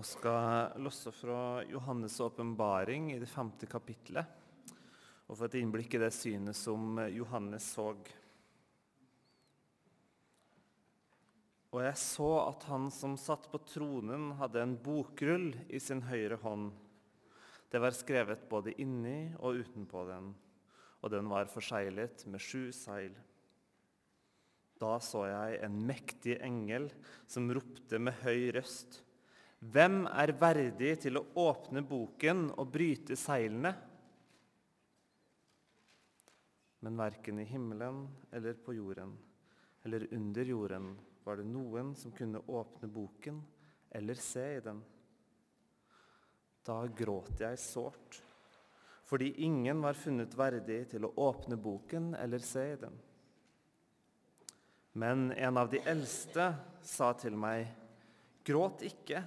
og skal losse fra Johannes' åpenbaring i det femte kapitlet og få et innblikk i det synet som Johannes så. Og jeg så at han som satt på tronen, hadde en bokrull i sin høyre hånd. Det var skrevet både inni og utenpå den, og den var forseglet med sju seil. Da så jeg en mektig engel som ropte med høy røst. Hvem er verdig til å åpne boken og bryte seilene? Men verken i himmelen eller på jorden eller under jorden var det noen som kunne åpne boken eller se i den. Da gråt jeg sårt, fordi ingen var funnet verdig til å åpne boken eller se i den. Men en av de eldste sa til meg, gråt ikke,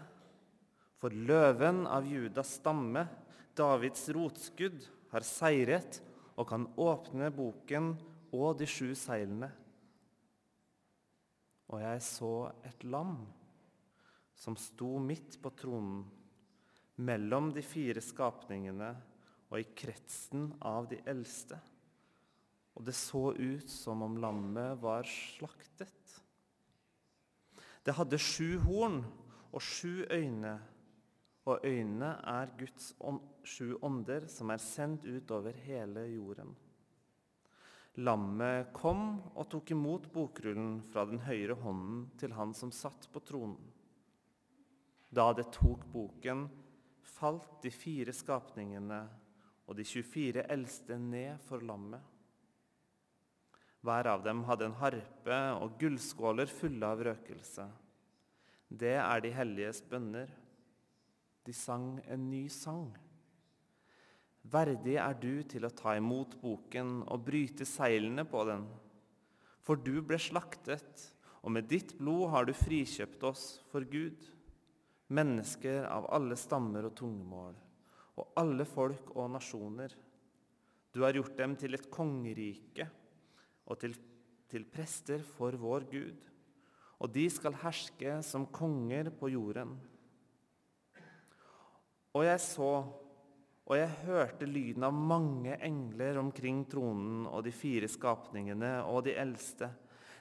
for løven av Judas stamme, Davids rotskudd, har seiret og kan åpne boken og de sju seilene. Og jeg så et lam som sto midt på tronen, mellom de fire skapningene og i kretsen av de eldste. Og det så ut som om lammet var slaktet. Det hadde sju horn og sju øyne, og øynene er Guds sju ånder som er sendt ut over hele jorden. Lammet kom og tok imot bokrullen fra den høyre hånden til han som satt på tronen. Da det tok boken, falt de fire skapningene og de 24 eldste ned for lammet. Hver av dem hadde en harpe og gullskåler fulle av røkelse. Det er de helliges bønner. De sang en ny sang. Verdig er du til å ta imot boken og bryte seilene på den. For du ble slaktet, og med ditt blod har du frikjøpt oss for Gud, mennesker av alle stammer og tungemål, og alle folk og nasjoner. Du har gjort dem til et kongerike og til, til prester for vår Gud, og de skal herske som konger på jorden. Og jeg så og jeg hørte lyden av mange engler omkring tronen og de fire skapningene og de eldste.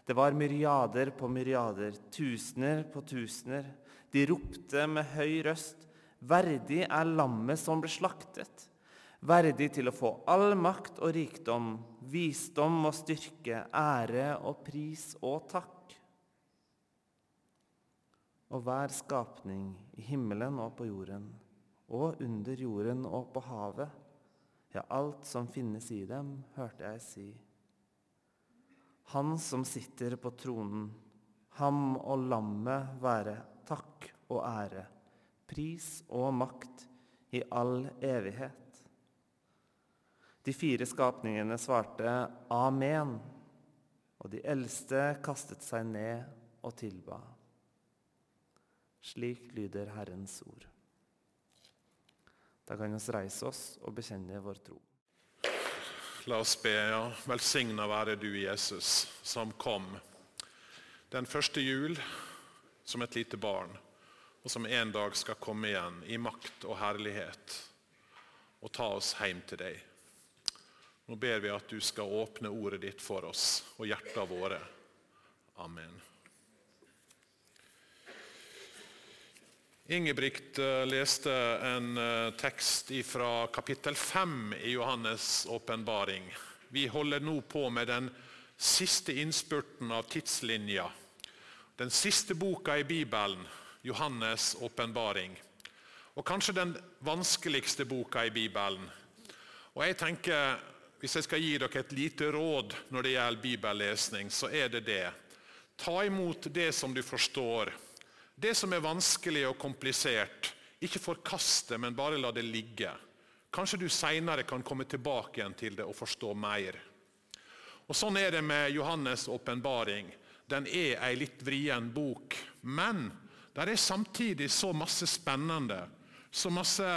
Det var myriader på myriader, tusener på tusener. De ropte med høy røst, verdig er lammet som ble slaktet. Verdig til å få all makt og rikdom, visdom og styrke, ære og pris og takk. Og hver skapning i himmelen og på jorden og under jorden og på havet. Ja, alt som finnes i dem, hørte jeg si. Han som sitter på tronen, ham og lammet være takk og ære, pris og makt i all evighet. De fire skapningene svarte amen, og de eldste kastet seg ned og tilba. Slik lyder Herrens ord. Da kan vi reise oss og bekjenne vår tro. La oss be. ja. Velsigna være du, Jesus, som kom den første jul som et lite barn, og som en dag skal komme igjen i makt og herlighet og ta oss hjem til deg. Nå ber vi at du skal åpne ordet ditt for oss og hjertene våre. Amen. Ingebrigt eh, leste en eh, tekst fra kapittel 5 i Johannes' åpenbaring. Vi holder nå på med den siste innspurten av tidslinja. Den siste boka i Bibelen, Johannes' åpenbaring. Og kanskje den vanskeligste boka i Bibelen. Og jeg tenker, Hvis jeg skal gi dere et lite råd når det gjelder bibellesning, så er det det. Ta imot det som du forstår det som er vanskelig og komplisert, ikke forkaste, men bare la det ligge. Kanskje du seinere kan komme tilbake igjen til det og forstå mer. Og Sånn er det med Johannes' åpenbaring. Den er ei litt vrien bok. Men der er samtidig så masse spennende, så masse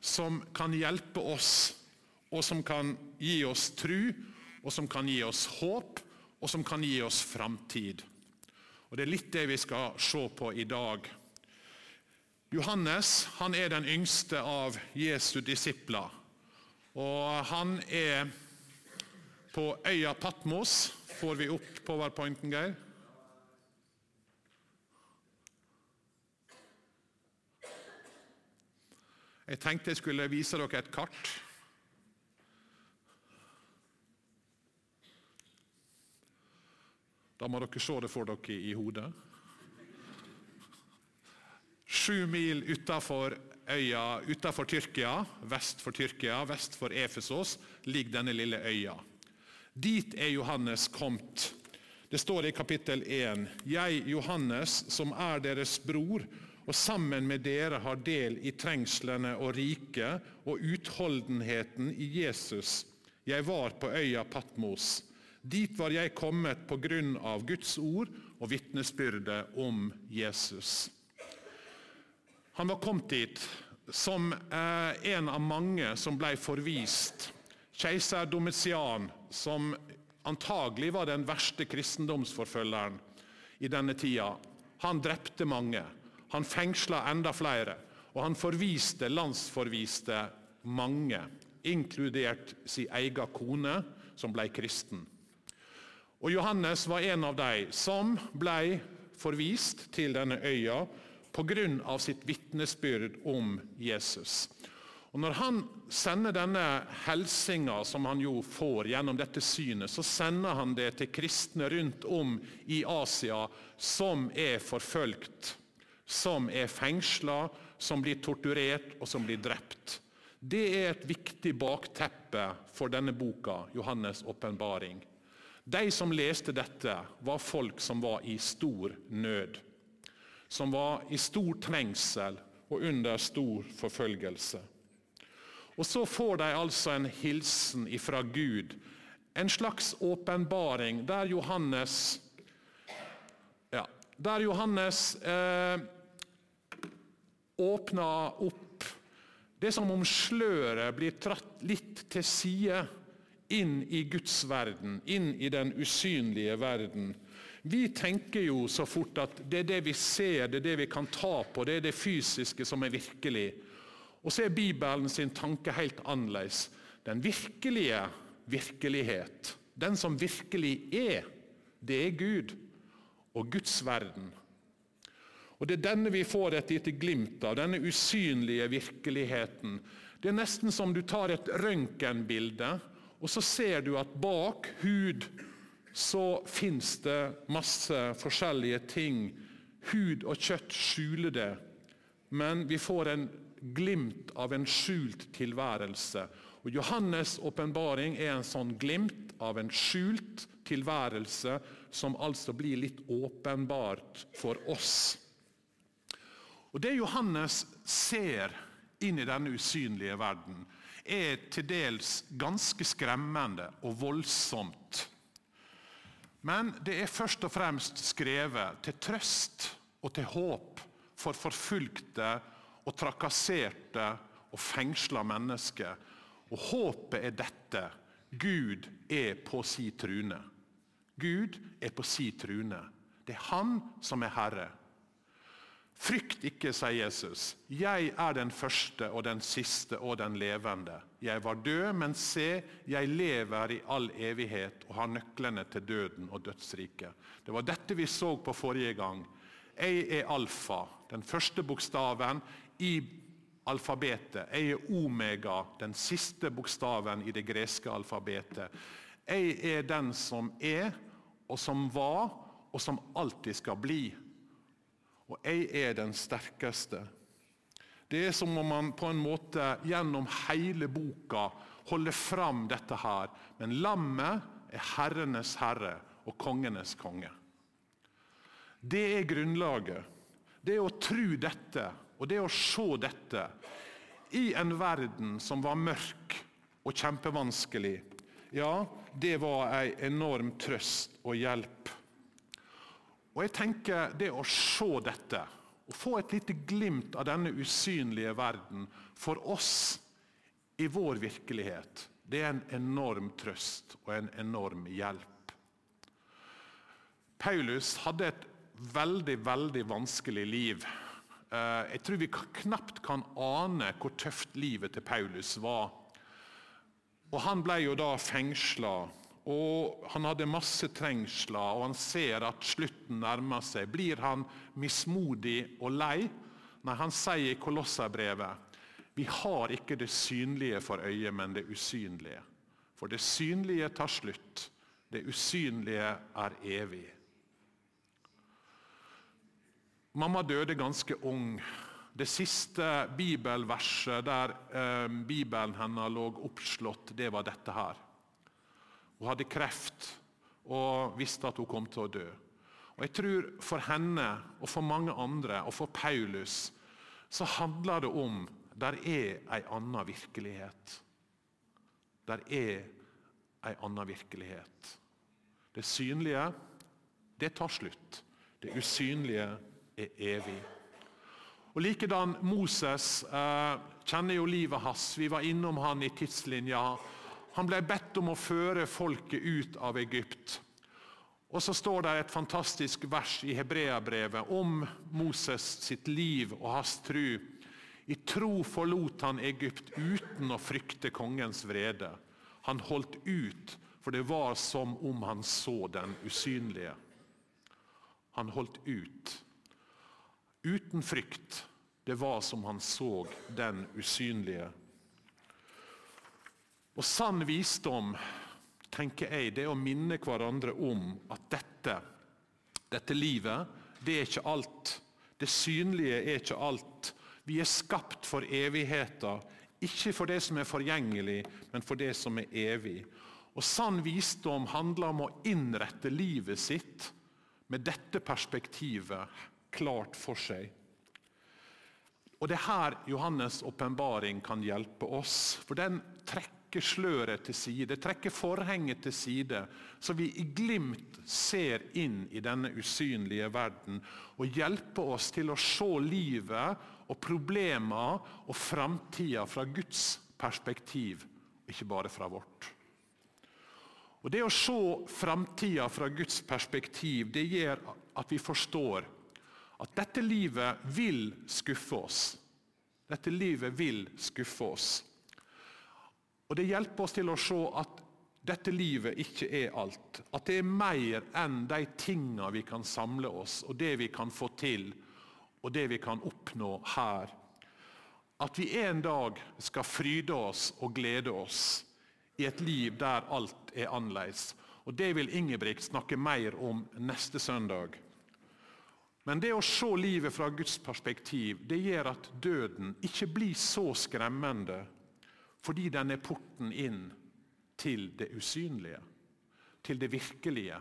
som kan hjelpe oss, og som kan gi oss tru, og som kan gi oss håp, og som kan gi oss framtid. Og Det er litt det vi skal se på i dag. Johannes han er den yngste av Jesu disipler. Og han er på øya Patmos. Får vi opp powerpointen, Geir? Jeg tenkte jeg skulle vise dere et kart. Da må dere se det for dere i hodet. Sju mil utafor øya utenfor Tyrkia, vest for Tyrkia, vest for Efesos, ligger denne lille øya. Dit er Johannes kommet. Det står i kapittel 1.: Jeg, Johannes, som er deres bror, og sammen med dere har del i trengslene og riket og utholdenheten i Jesus. Jeg var på øya Patmos. Dit var jeg kommet på grunn av Guds ord og vitnesbyrdet om Jesus. Han var kommet dit som eh, en av mange som ble forvist. Keiser Domitian, som antagelig var den verste kristendomsforfølgeren i denne tida, han drepte mange. Han fengsla enda flere, og han forviste, landsforviste mange, inkludert sin egen kone, som ble kristen. Og Johannes var en av de som ble forvist til denne øya pga. sitt vitnesbyrd om Jesus. Og Når han sender denne helsinga, som han jo får gjennom dette synet, så sender han det til kristne rundt om i Asia som er forfølgt som er fengsla, som blir torturert og som blir drept. Det er et viktig bakteppe for denne boka, Johannes' åpenbaring. De som leste dette, var folk som var i stor nød. Som var i stor trengsel og under stor forfølgelse. Og Så får de altså en hilsen ifra Gud, en slags åpenbaring, der Johannes, ja, der Johannes eh, åpner opp. Det er som om sløret blir tratt litt til side inn i Guds verden, inn i den usynlige verden. Vi tenker jo så fort at det er det vi ser, det er det vi kan ta på, det er det fysiske som er virkelig. Og så er Bibelen sin tanke helt annerledes. Den virkelige virkelighet, den som virkelig er, det er Gud og Guds verden. Og Det er denne vi får et lite glimt av, denne usynlige virkeligheten. Det er nesten som du tar et røntgenbilde, og så ser du at bak hud så fins det masse forskjellige ting. Hud og kjøtt skjuler det, men vi får en glimt av en skjult tilværelse. Og Johannes' åpenbaring er en sånn glimt av en skjult tilværelse som altså blir litt åpenbart for oss. Og Det Johannes ser inn i denne usynlige verden, er til dels ganske skremmende og voldsomt. Men det er først og fremst skrevet til trøst og til håp for forfulgte og trakasserte og fengsla mennesker. Og håpet er dette Gud er på si trune. Gud er på si trune. Det er Han som er Herre. Frykt ikke, sier Jesus. Jeg er den første og den siste og den levende. Jeg var død, men se, jeg lever i all evighet og har nøklene til døden og dødsriket. Det var dette vi så på forrige gang. Jeg er alfa, den første bokstaven i alfabetet. Jeg er omega, den siste bokstaven i det greske alfabetet. Jeg er den som er, og som var, og som alltid skal bli og jeg er den sterkeste. Det er som om man på en måte gjennom hele boka holder fram dette her. Men lammet er herrenes herre og kongenes konge. Det er grunnlaget. Det å tro dette og det å se dette i en verden som var mørk og kjempevanskelig, ja, det var ei enorm trøst og hjelp. Og jeg tenker Det å se dette, å få et lite glimt av denne usynlige verden for oss i vår virkelighet, det er en enorm trøst og en enorm hjelp. Paulus hadde et veldig, veldig vanskelig liv. Eh, jeg tror vi knapt kan ane hvor tøft livet til Paulus var. Og Han ble jo da fengsla, og han hadde masse trengsler, og han ser at slutten nærmer seg. Blir han mismodig og lei? Nei, han sier i Kolosserbrevet vi har ikke det synlige for øyet, men det usynlige. For det synlige tar slutt, det usynlige er evig. Mamma døde ganske ung. Det siste bibelverset der eh, Bibelen hennes lå oppslått, det var dette her. Hun hadde kreft og visste at hun kom til å dø. Og jeg tror For henne og for mange andre og for Paulus så handler det om der er ei anna virkelighet. Der er ei anna virkelighet. Det synlige, det tar slutt. Det usynlige er evig. Og Likedan Moses eh, kjenner jo livet hans. Vi var innom han i tidslinja. Han ble bedt om å føre folket ut av Egypt. Og så står det et fantastisk vers i Hebreabrevet om Moses sitt liv og hans tru. I tro forlot han Egypt uten å frykte kongens vrede. Han holdt ut, for det var som om han så den usynlige. Han holdt ut uten frykt. Det var som han så den usynlige. Og sann visdom, tenker jeg, det er å minne hverandre om at dette, dette livet, det er ikke alt. Det synlige er ikke alt. Vi er skapt for evigheter. ikke for det som er forgjengelig, men for det som er evig. Og Sann visdom handler om å innrette livet sitt med dette perspektivet klart for seg. Og Det er her Johannes' åpenbaring kan hjelpe oss. For den trekker sløret til side, trekker forhenget til side, så vi i glimt ser inn i denne usynlige verden og hjelper oss til å se livet og problemer og framtida fra Guds perspektiv, ikke bare fra vårt. Og Det å se framtida fra Guds perspektiv det gjør at vi forstår at dette livet vil skuffe oss. Dette livet vil skuffe oss. Og Det hjelper oss til å se at dette livet ikke er alt. At det er mer enn de tingene vi kan samle oss, og det vi kan få til, og det vi kan oppnå her. At vi en dag skal fryde oss og glede oss i et liv der alt er annerledes. Og Det vil Ingebrigt snakke mer om neste søndag. Men det å se livet fra Guds perspektiv det gjør at døden ikke blir så skremmende fordi den er porten inn til det usynlige, til det virkelige.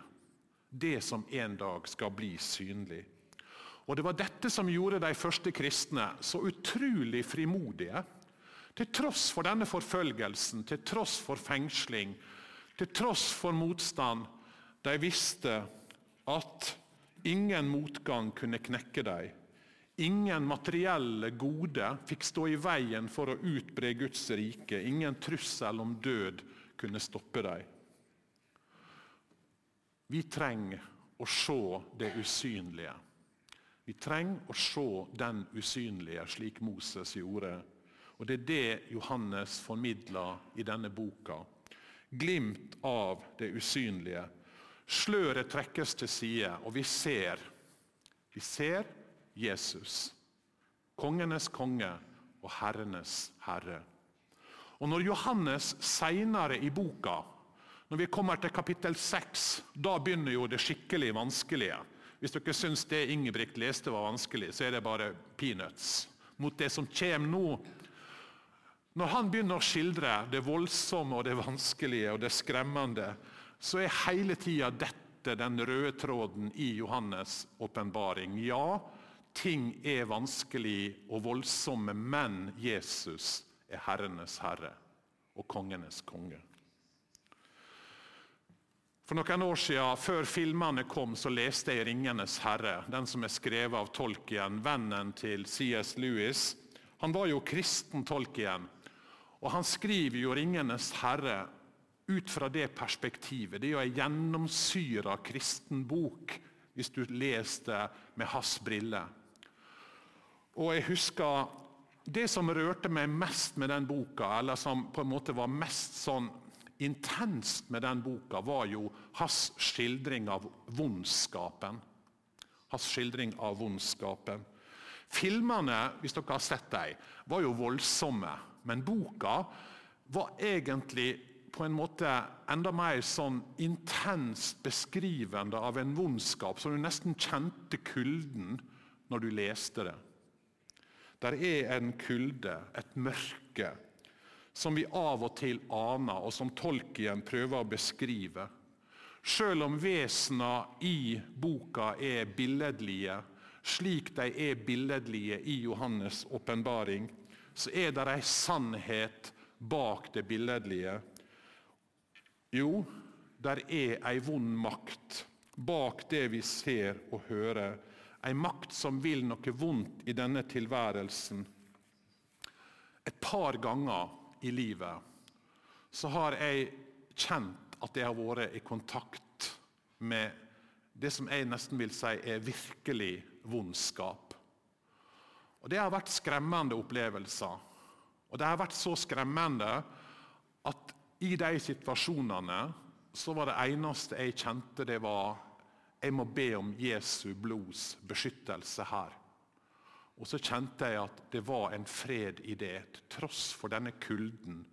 Det som en dag skal bli synlig. Og Det var dette som gjorde de første kristne så utrolig frimodige. Til tross for denne forfølgelsen, til tross for fengsling, til tross for motstand. De visste at Ingen motgang kunne knekke dem. Ingen materielle gode fikk stå i veien for å utbre Guds rike. Ingen trussel om død kunne stoppe dem. Vi trenger å se det usynlige. Vi trenger å se den usynlige, slik Moses gjorde. Og Det er det Johannes formidler i denne boka. Glimt av det usynlige Sløret trekkes til side, og vi ser, vi ser Jesus. Kongenes konge og herrenes herre. Og Når Johannes senere i boka, når vi kommer til kapittel 6, da begynner jo det skikkelig vanskelige. Hvis dere syns det Ingebrigt leste var vanskelig, så er det bare peanuts mot det som kommer nå. Når han begynner å skildre det voldsomme og det vanskelige og det skremmende, så er hele tida dette den røde tråden i Johannes' åpenbaring. Ja, ting er vanskelig og voldsomme, men Jesus er herrenes herre og kongenes konge. For noen år siden, Før filmene kom, så leste jeg 'Ringenes herre', den som er skrevet av Tolkien, vennen til C.S. Lewis. Han var jo kristen Tolkien, og han skriver jo 'Ringenes herre' ut fra det perspektivet. Det er jo ei gjennomsyra kristen bok hvis du leser det med hans briller. Og jeg husker det som rørte meg mest med den boka, eller som på en måte var mest sånn intenst med den boka, var jo hans skildring av vondskapen. Hans skildring av vondskapen. Filmene hvis dere har sett dem, var jo voldsomme, men boka var egentlig på en måte enda mer sånn intenst beskrivende av en vondskap, så du nesten kjente kulden når du leste det. Der er en kulde, et mørke, som vi av og til aner, og som Tolkien prøver å beskrive. Selv om vesena i boka er billedlige, slik de er billedlige i Johannes' åpenbaring, så er det ei sannhet bak det billedlige. Jo, der er ei vond makt bak det vi ser og hører Ei makt som vil noe vondt i denne tilværelsen. Et par ganger i livet så har jeg kjent at jeg har vært i kontakt med det som jeg nesten vil si er virkelig vondskap. Og Det har vært skremmende opplevelser. Og det har vært så skremmende at i de situasjonene så var det eneste jeg kjente, det var jeg må be om Jesu blods beskyttelse her. Og så kjente jeg at det var en fred i det, til tross for denne kulden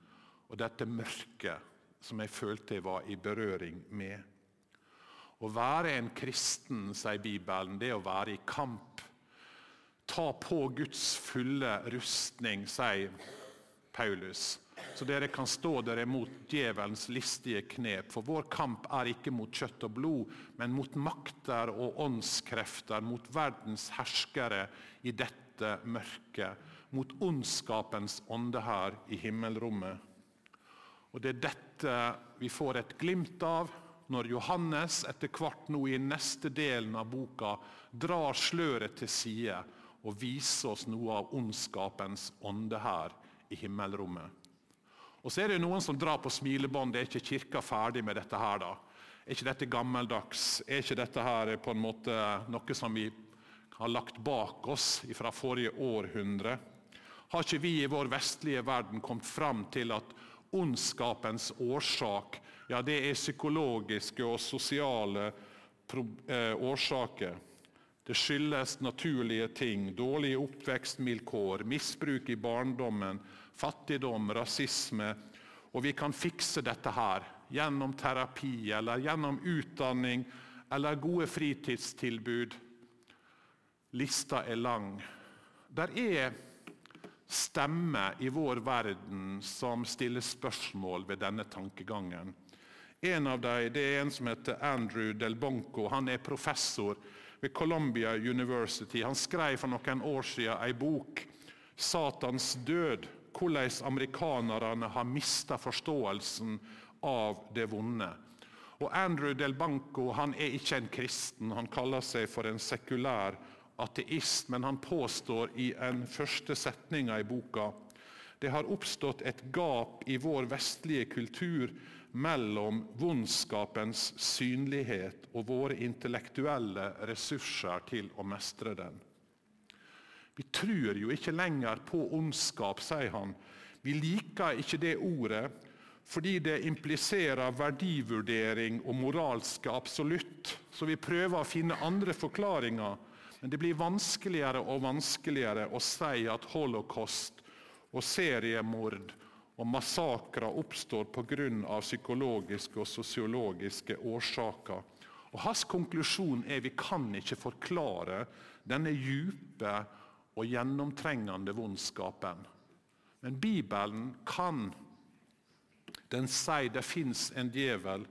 og dette mørket som jeg følte jeg var i berøring med. Å være en kristen, sier Bibelen, det er å være i kamp. Ta på Guds fulle rustning, sier Paulus så dere kan stå dere mot djevelens listige knep. For vår kamp er ikke mot kjøtt og blod, men mot makter og åndskrefter, mot verdens herskere i dette mørket, mot ondskapens ånde her i himmelrommet. Og Det er dette vi får et glimt av når Johannes etter hvert nå i neste delen av boka drar sløret til side og viser oss noe av ondskapens ånde her i himmelrommet. Og så er det noen som drar på smilebåndet. Er ikke Kirka ferdig med dette her, da? Er ikke dette gammeldags? Er ikke dette her på en måte noe som vi har lagt bak oss fra forrige århundre? Har ikke vi i vår vestlige verden kommet fram til at ondskapens årsak ja, det er psykologiske og sosiale eh, årsaker? Det skyldes naturlige ting, dårlige oppvekstvilkår, misbruk i barndommen, fattigdom, rasisme. Og vi kan fikse dette her gjennom terapi eller gjennom utdanning eller gode fritidstilbud. Lista er lang. Der er stemmer i vår verden som stiller spørsmål ved denne tankegangen. En av dem er en som heter Andrew Del Bonco. Han er professor ved Columbia University. Han skrev for noen år siden en bok, 'Satans død', hvordan amerikanerne har mista forståelsen av det vonde. Og Andrew Del Banco han er ikke en kristen, han kaller seg for en sekulær ateist. Men han påstår i en første setning i boka det har oppstått et gap i vår vestlige kultur mellom vondskapens synlighet og våre intellektuelle ressurser til å mestre den. Vi tror jo ikke lenger på ondskap, sier han. Vi liker ikke det ordet fordi det impliserer verdivurdering og moralske absolutt. Så vi prøver å finne andre forklaringer. Men det blir vanskeligere og vanskeligere å si at holocaust og seriemord og massakrer oppstår pga. psykologiske og sosiologiske årsaker. Og Hans konklusjon er at vi kan ikke forklare denne dype og gjennomtrengende vondskapen. Men Bibelen kan. Den sier det fins en djevel.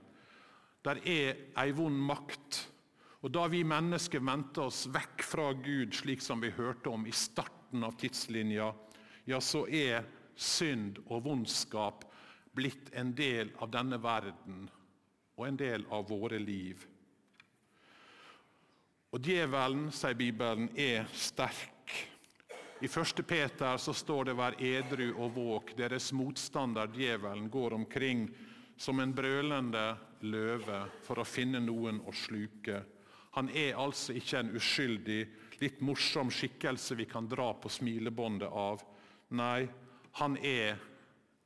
Der er ei vond makt. Og Da vi mennesker vendte oss vekk fra Gud, slik som vi hørte om i starten av tidslinja, ja, så er synd og vondskap blitt en del av denne verden og en del av våre liv. Og Djevelen, sier Bibelen, er sterk. I 1. Peter så står det 'vær edru og våk'. Deres motstander, djevelen, går omkring som en brølende løve for å finne noen å sluke. Han er altså ikke en uskyldig litt morsom skikkelse vi kan dra på smilebåndet av. Nei, han er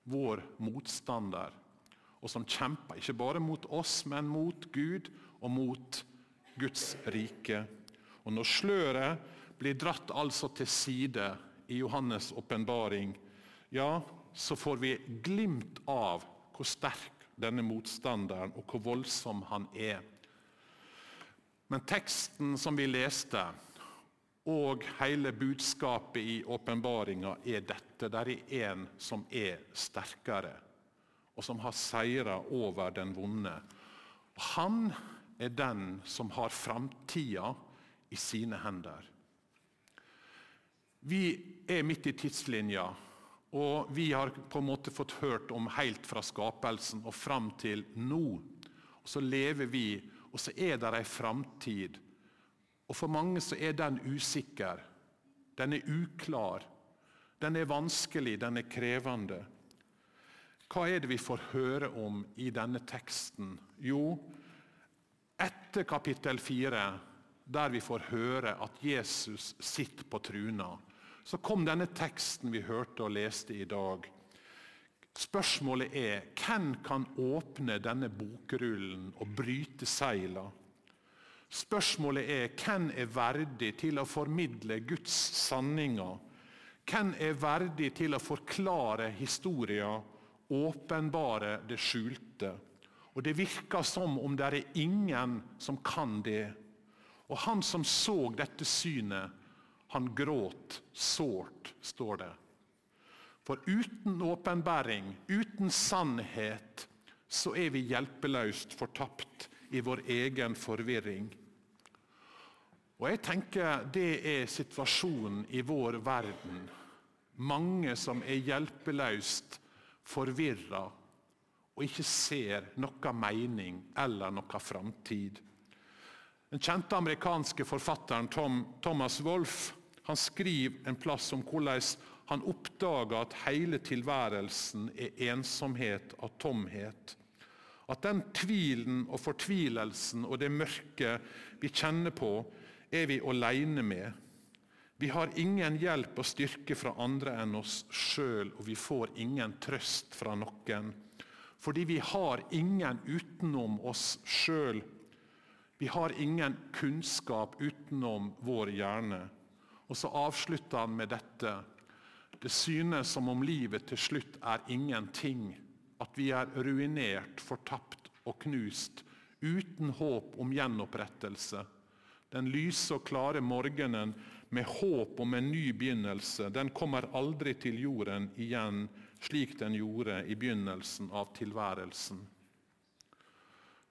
vår motstander, og som kjemper ikke bare mot oss, men mot Gud og mot Guds rike. Og Når sløret blir dratt altså til side i Johannes' åpenbaring, ja, så får vi glimt av hvor sterk denne motstanderen og hvor voldsom han er. Men teksten som vi leste, og hele budskapet i åpenbaringa er dette. Det er en som er sterkere, og som har seira over den vonde. Han er den som har framtida i sine hender. Vi er midt i tidslinja, og vi har på en måte fått hørt om helt fra skapelsen og fram til nå. Og Så lever vi, og så er det ei framtid. Og For mange så er den usikker. Den er uklar. Den er vanskelig, den er krevende. Hva er det vi får høre om i denne teksten? Jo, etter kapittel 4, der vi får høre at Jesus sitter på truna, så kom denne teksten vi hørte og leste i dag. Spørsmålet er hvem kan åpne denne bokrullen og bryte seila? Spørsmålet er hvem er verdig til å formidle Guds sanninger? Hvem er verdig til å forklare historien, åpenbare det skjulte? Og Det virker som om det er ingen som kan det. Og Han som så dette synet, han gråt sårt, står det. For uten åpenbæring, uten sannhet, så er vi hjelpeløst fortapt i vår egen forvirring. Og jeg tenker Det er situasjonen i vår verden. Mange som er hjelpeløst forvirra og ikke ser noe mening eller noe framtid. Den kjente amerikanske forfatteren Tom, Thomas Wolff han skriver en plass om hvordan han oppdaga at hele tilværelsen er ensomhet og tomhet. At den tvilen og fortvilelsen og det mørket vi kjenner på, er vi alene med. Vi har ingen hjelp og styrke fra andre enn oss sjøl, og vi får ingen trøst fra noen. Fordi vi har ingen utenom oss sjøl. Vi har ingen kunnskap utenom vår hjerne. Og så avslutter han med dette. Det synes som om livet til slutt er ingenting. At vi er ruinert, fortapt og knust, uten håp om gjenopprettelse. Den lyse og klare morgenen med håp om en ny begynnelse, den kommer aldri til jorden igjen, slik den gjorde i begynnelsen av tilværelsen.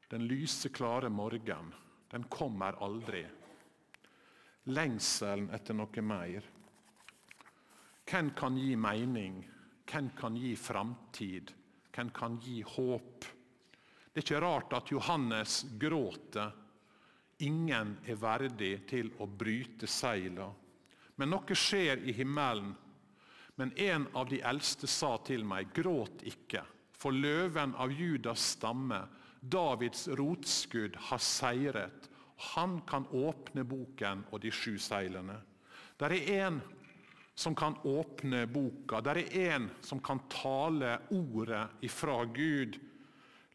Den lyse, klare morgen, den kommer aldri. Lengselen etter noe mer. Hvem kan gi mening? Hvem kan gi framtid? Hvem kan gi håp? Det er ikke rart at Johannes gråter. Ingen er verdig til å bryte seila. Men noe skjer i himmelen. Men en av de eldste sa til meg, gråt ikke, for løven av Judas stamme, Davids rotskudd har seiret. Han kan åpne boken og de sju seilene. Der er en som kan åpne boka. Der er en som kan tale ordet ifra Gud.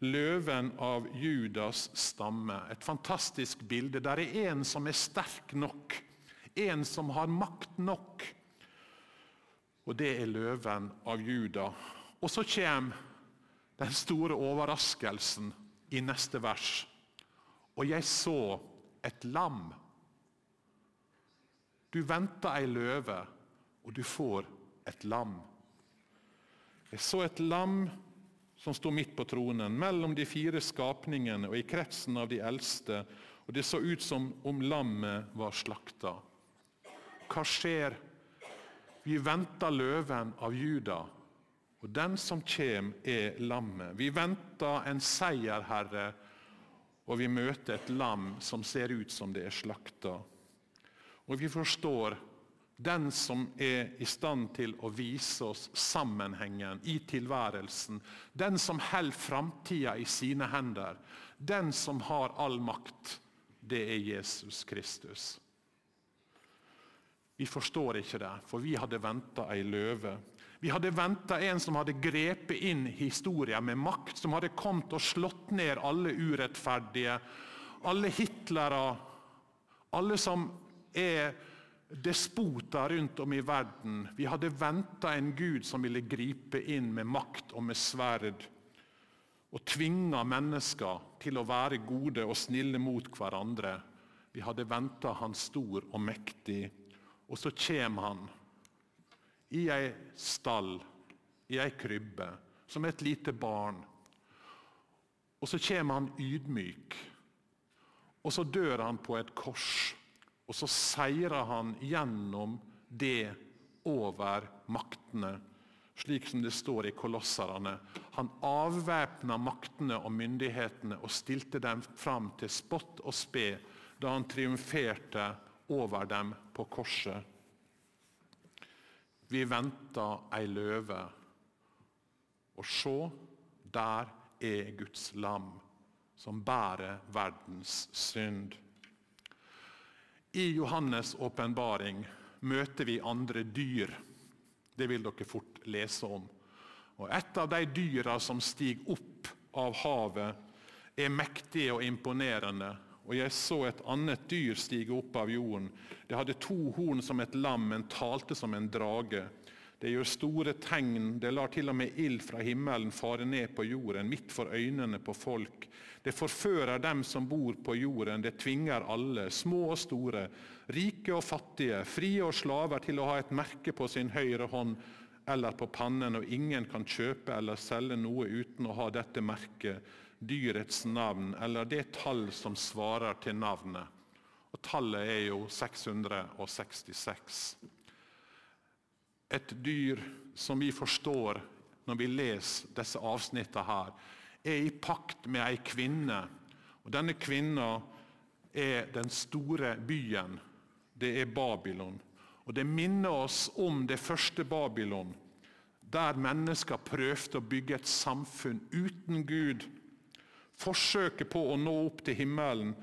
Løven av Judas stamme. Et fantastisk bilde. Der er en som er sterk nok. En som har makt nok. Og det er løven av Juda. Og så kommer den store overraskelsen i neste vers. Og jeg så et lam. Du venter ei løve, og du får et lam. Jeg så et lam som sto midt på tronen, mellom de fire skapningene og i kretsen av de eldste, og det så ut som om lammet var slakta. Hva skjer? Vi venter løven av Juda, og den som kjem, er lammet. Vi venter en seierherre, og vi møter et lam som ser ut som det er slakta. Og vi forstår den som er i stand til å vise oss sammenhengen i tilværelsen. Den som holder framtida i sine hender. Den som har all makt. Det er Jesus Kristus. Vi forstår ikke det, for vi hadde venta ei løve. Vi hadde venta en som hadde grepet inn historien med makt, som hadde kommet og slått ned alle urettferdige, alle hitlere, alle som er despoter rundt om i verden. Vi hadde venta en Gud som ville gripe inn med makt og med sverd og tvinge mennesker til å være gode og snille mot hverandre. Vi hadde venta han stor og mektig, og så kommer han i ei stall, i ei krybbe, som et lite barn. Og så kommer han ydmyk, og så dør han på et kors. Og så seirer han gjennom det over maktene slik som det står i Kolosserne. Han avvæpna maktene og myndighetene og stilte dem fram til spott og spe da han triumferte over dem på korset. Vi venter ei løve, og se, der er Guds lam, som bærer verdens synd. I Johannes' åpenbaring møter vi andre dyr. Det vil dere fort lese om. Og Et av de dyra som stiger opp av havet, er mektige og imponerende. Og Jeg så et annet dyr stige opp av jorden. Det hadde to horn som et lam, men talte som en drage. Det gjør store tegn, det lar til og med ild fra himmelen fare ned på jorden, midt for øynene på folk. Det forfører dem som bor på jorden, det tvinger alle, små og store, rike og fattige, frie og slaver, til å ha et merke på sin høyre hånd eller på pannen, og ingen kan kjøpe eller selge noe uten å ha dette merket, dyrets navn, eller det tall som svarer til navnet. Og Tallet er jo 666. Et dyr som vi forstår når vi leser disse avsnittene her, er i pakt med ei kvinne. Og Denne kvinna er den store byen. Det er Babylon. Og Det minner oss om det første Babylon, der mennesker prøvde å bygge et samfunn uten Gud. Forsøket på å nå opp til himmelen,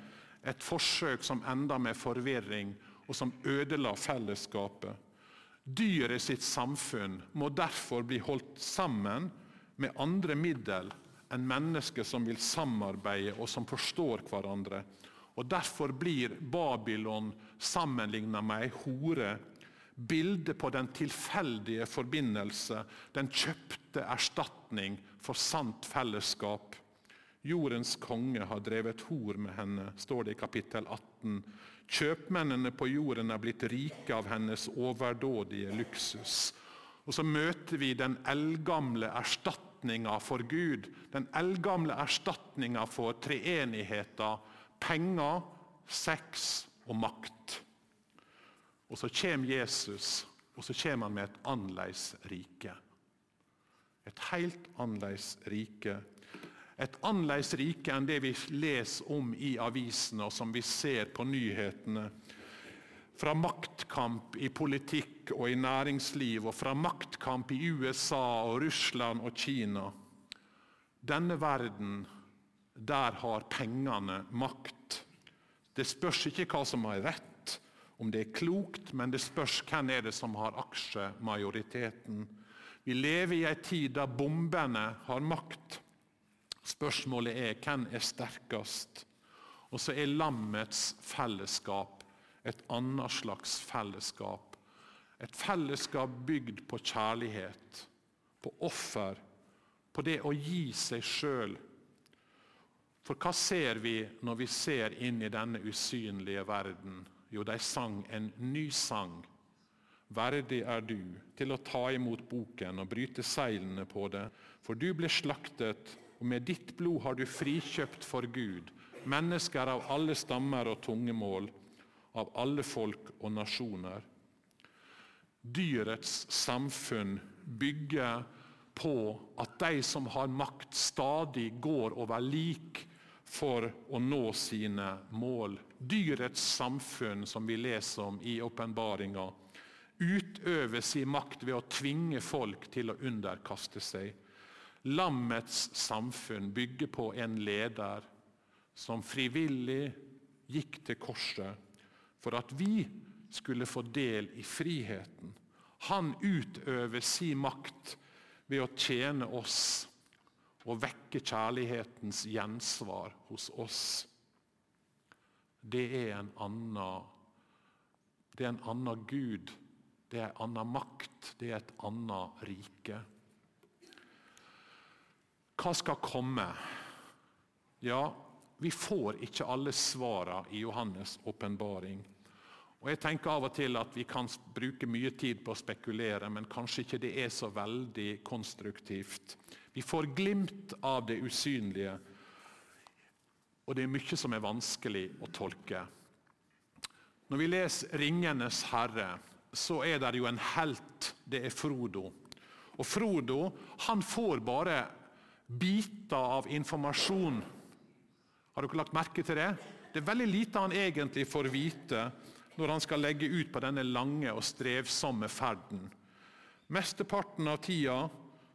et forsøk som enda med forvirring, og som ødela fellesskapet. Dyret sitt samfunn må derfor bli holdt sammen med andre middel enn mennesker som vil samarbeide og som forstår hverandre. Og Derfor blir Babylon sammenlignet med ei hore. Bildet på den tilfeldige forbindelse, den kjøpte erstatning for sant fellesskap. Jordens konge har drevet hor med henne, står det i kapittel 18. Kjøpmennene på jorden er blitt rike av hennes overdådige luksus. Og så møter vi den eldgamle erstatninga for Gud, den eldgamle erstatninga for treenigheta, penger, sex og makt. Og så kommer Jesus, og så kommer han med et annerledes rike. Et helt annerledes rike. Et annerledes rike enn det vi leser om i avisene og som vi ser på nyhetene fra maktkamp i politikk og i næringsliv, og fra maktkamp i USA og Russland og Kina. Denne verden, der har pengene makt. Det spørs ikke hva som er rett, om det er klokt, men det spørs hvem er det som har aksjemajoriteten. Vi lever i en tid da bombene har makt. Spørsmålet er hvem er sterkest? Og så er lammets fellesskap et annet slags fellesskap. Et fellesskap bygd på kjærlighet, på offer, på det å gi seg sjøl. For hva ser vi når vi ser inn i denne usynlige verden? Jo, de sang en ny sang. Verdig er du til å ta imot boken og bryte seilene på det, for du ble slaktet, og med ditt blod har du frikjøpt for Gud mennesker av alle stammer og tungemål av alle folk og nasjoner. Dyrets samfunn bygger på at de som har makt, stadig går over lik for å nå sine mål. Dyrets samfunn, som vi leser om i åpenbaringa, utøver sin makt ved å tvinge folk til å underkaste seg. Lammets samfunn bygger på en leder som frivillig gikk til korset for at vi skulle få del i friheten. Han utøver sin makt ved å tjene oss og vekke kjærlighetens gjensvar hos oss. Det er en annen, det er en annen Gud, det er en annen makt, det er et annet rike. Hva skal komme? Ja, vi får ikke alle svarene i Johannes' åpenbaring. Og jeg tenker av og til at Vi kan bruke mye tid på å spekulere, men kanskje ikke det er så veldig konstruktivt. Vi får glimt av det usynlige, og det er mye som er vanskelig å tolke. Når vi leser 'Ringenes herre', så er det jo en helt. Det er Frodo. Og Frodo han får bare biter av informasjon. Har dere lagt merke til det? Det er veldig lite han egentlig får vite når han skal legge ut på denne lange og strevsomme ferden. Mesteparten av tida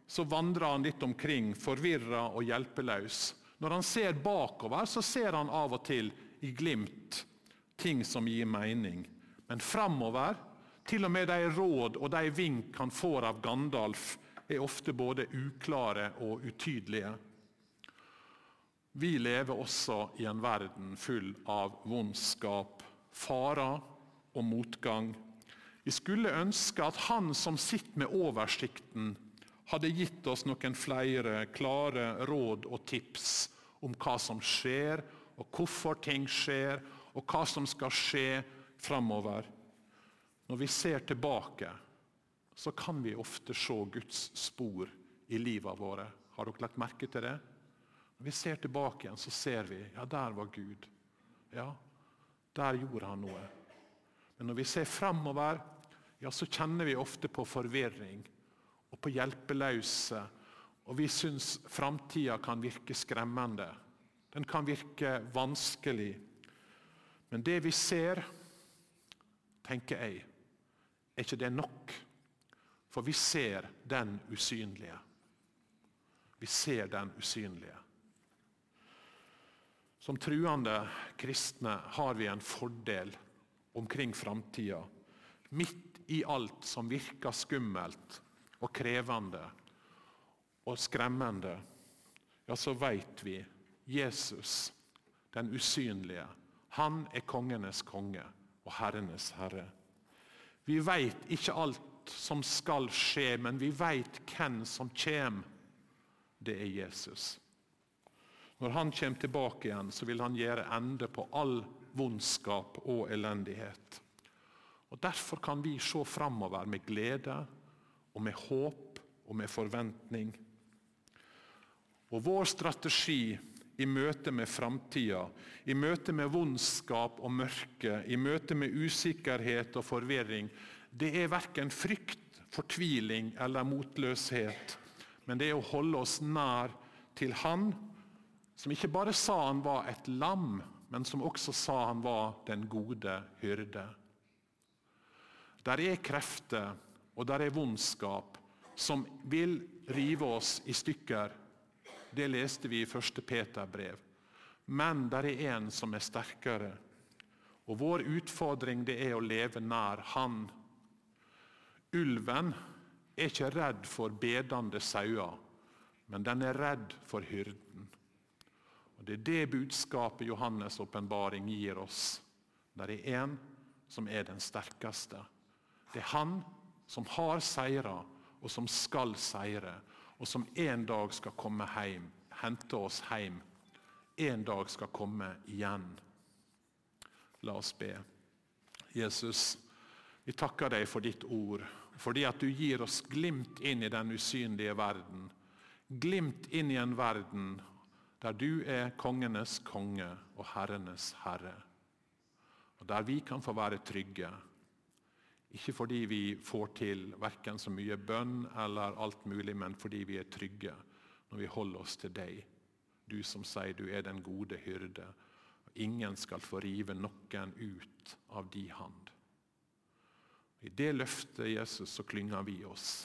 så vandrer han litt omkring, forvirra og hjelpeløs. Når han ser bakover, så ser han av og til i glimt ting som gir mening. Men framover, til og med de råd og de vink han får av Gandalf, er ofte både uklare og utydelige. Vi lever også i en verden full av vondskap, farer og motgang. Vi skulle ønske at Han som sitter med oversikten, hadde gitt oss noen flere klare råd og tips om hva som skjer, og hvorfor ting skjer, og hva som skal skje framover. Når vi ser tilbake, så kan vi ofte se Guds spor i livet våre. Har dere lagt merke til det? Når vi ser tilbake igjen, så ser vi ja, der var Gud. Ja, der gjorde han noe. Men når vi ser framover, ja, så kjenner vi ofte på forvirring og på hjelpeløse. Og vi syns framtida kan virke skremmende. Den kan virke vanskelig. Men det vi ser, tenker jeg, er ikke det nok. For vi ser den usynlige. Vi ser den usynlige. Som truende kristne har vi en fordel omkring framtida. Midt i alt som virker skummelt og krevende og skremmende, ja, så veit vi Jesus, den usynlige, han er kongenes konge og herrenes herre. Vi veit ikke alt som skal skje, men vi veit hvem som kommer. Det er Jesus. Når han kommer tilbake igjen, så vil han gjøre ende på all vondskap og elendighet. Og Derfor kan vi se framover med glede og med håp og med forventning. Og Vår strategi i møte med framtida, i møte med vondskap og mørke, i møte med usikkerhet og forvirring, det er verken frykt, fortviling eller motløshet, men det er å holde oss nær til Han som ikke bare sa han var et lam, men som også sa han var den gode hyrde. Der er krefter og der er vondskap som vil rive oss i stykker. Det leste vi i 1. Peter brev. Men der er en som er sterkere. Og Vår utfordring det er å leve nær Han. Ulven er ikke redd for bedende sauer, men den er redd for hyrden. Og Det er det budskapet Johannes' åpenbaring gir oss. Det er én som er den sterkeste. Det er han som har seira, og som skal seire, og som en dag skal komme hjem, hente oss hjem. En dag skal komme igjen. La oss be. Jesus, vi takker deg for ditt ord, fordi at du gir oss glimt inn i den usynlige verden. Glimt inn i en verden der du er kongenes konge og herrenes herre. Og Der vi kan få være trygge. Ikke fordi vi får til verken så mye bønn eller alt mulig, men fordi vi er trygge når vi holder oss til deg. Du som sier du er den gode hyrde. Ingen skal få rive noen ut av di hand. I det løftet Jesus, så klynger vi oss.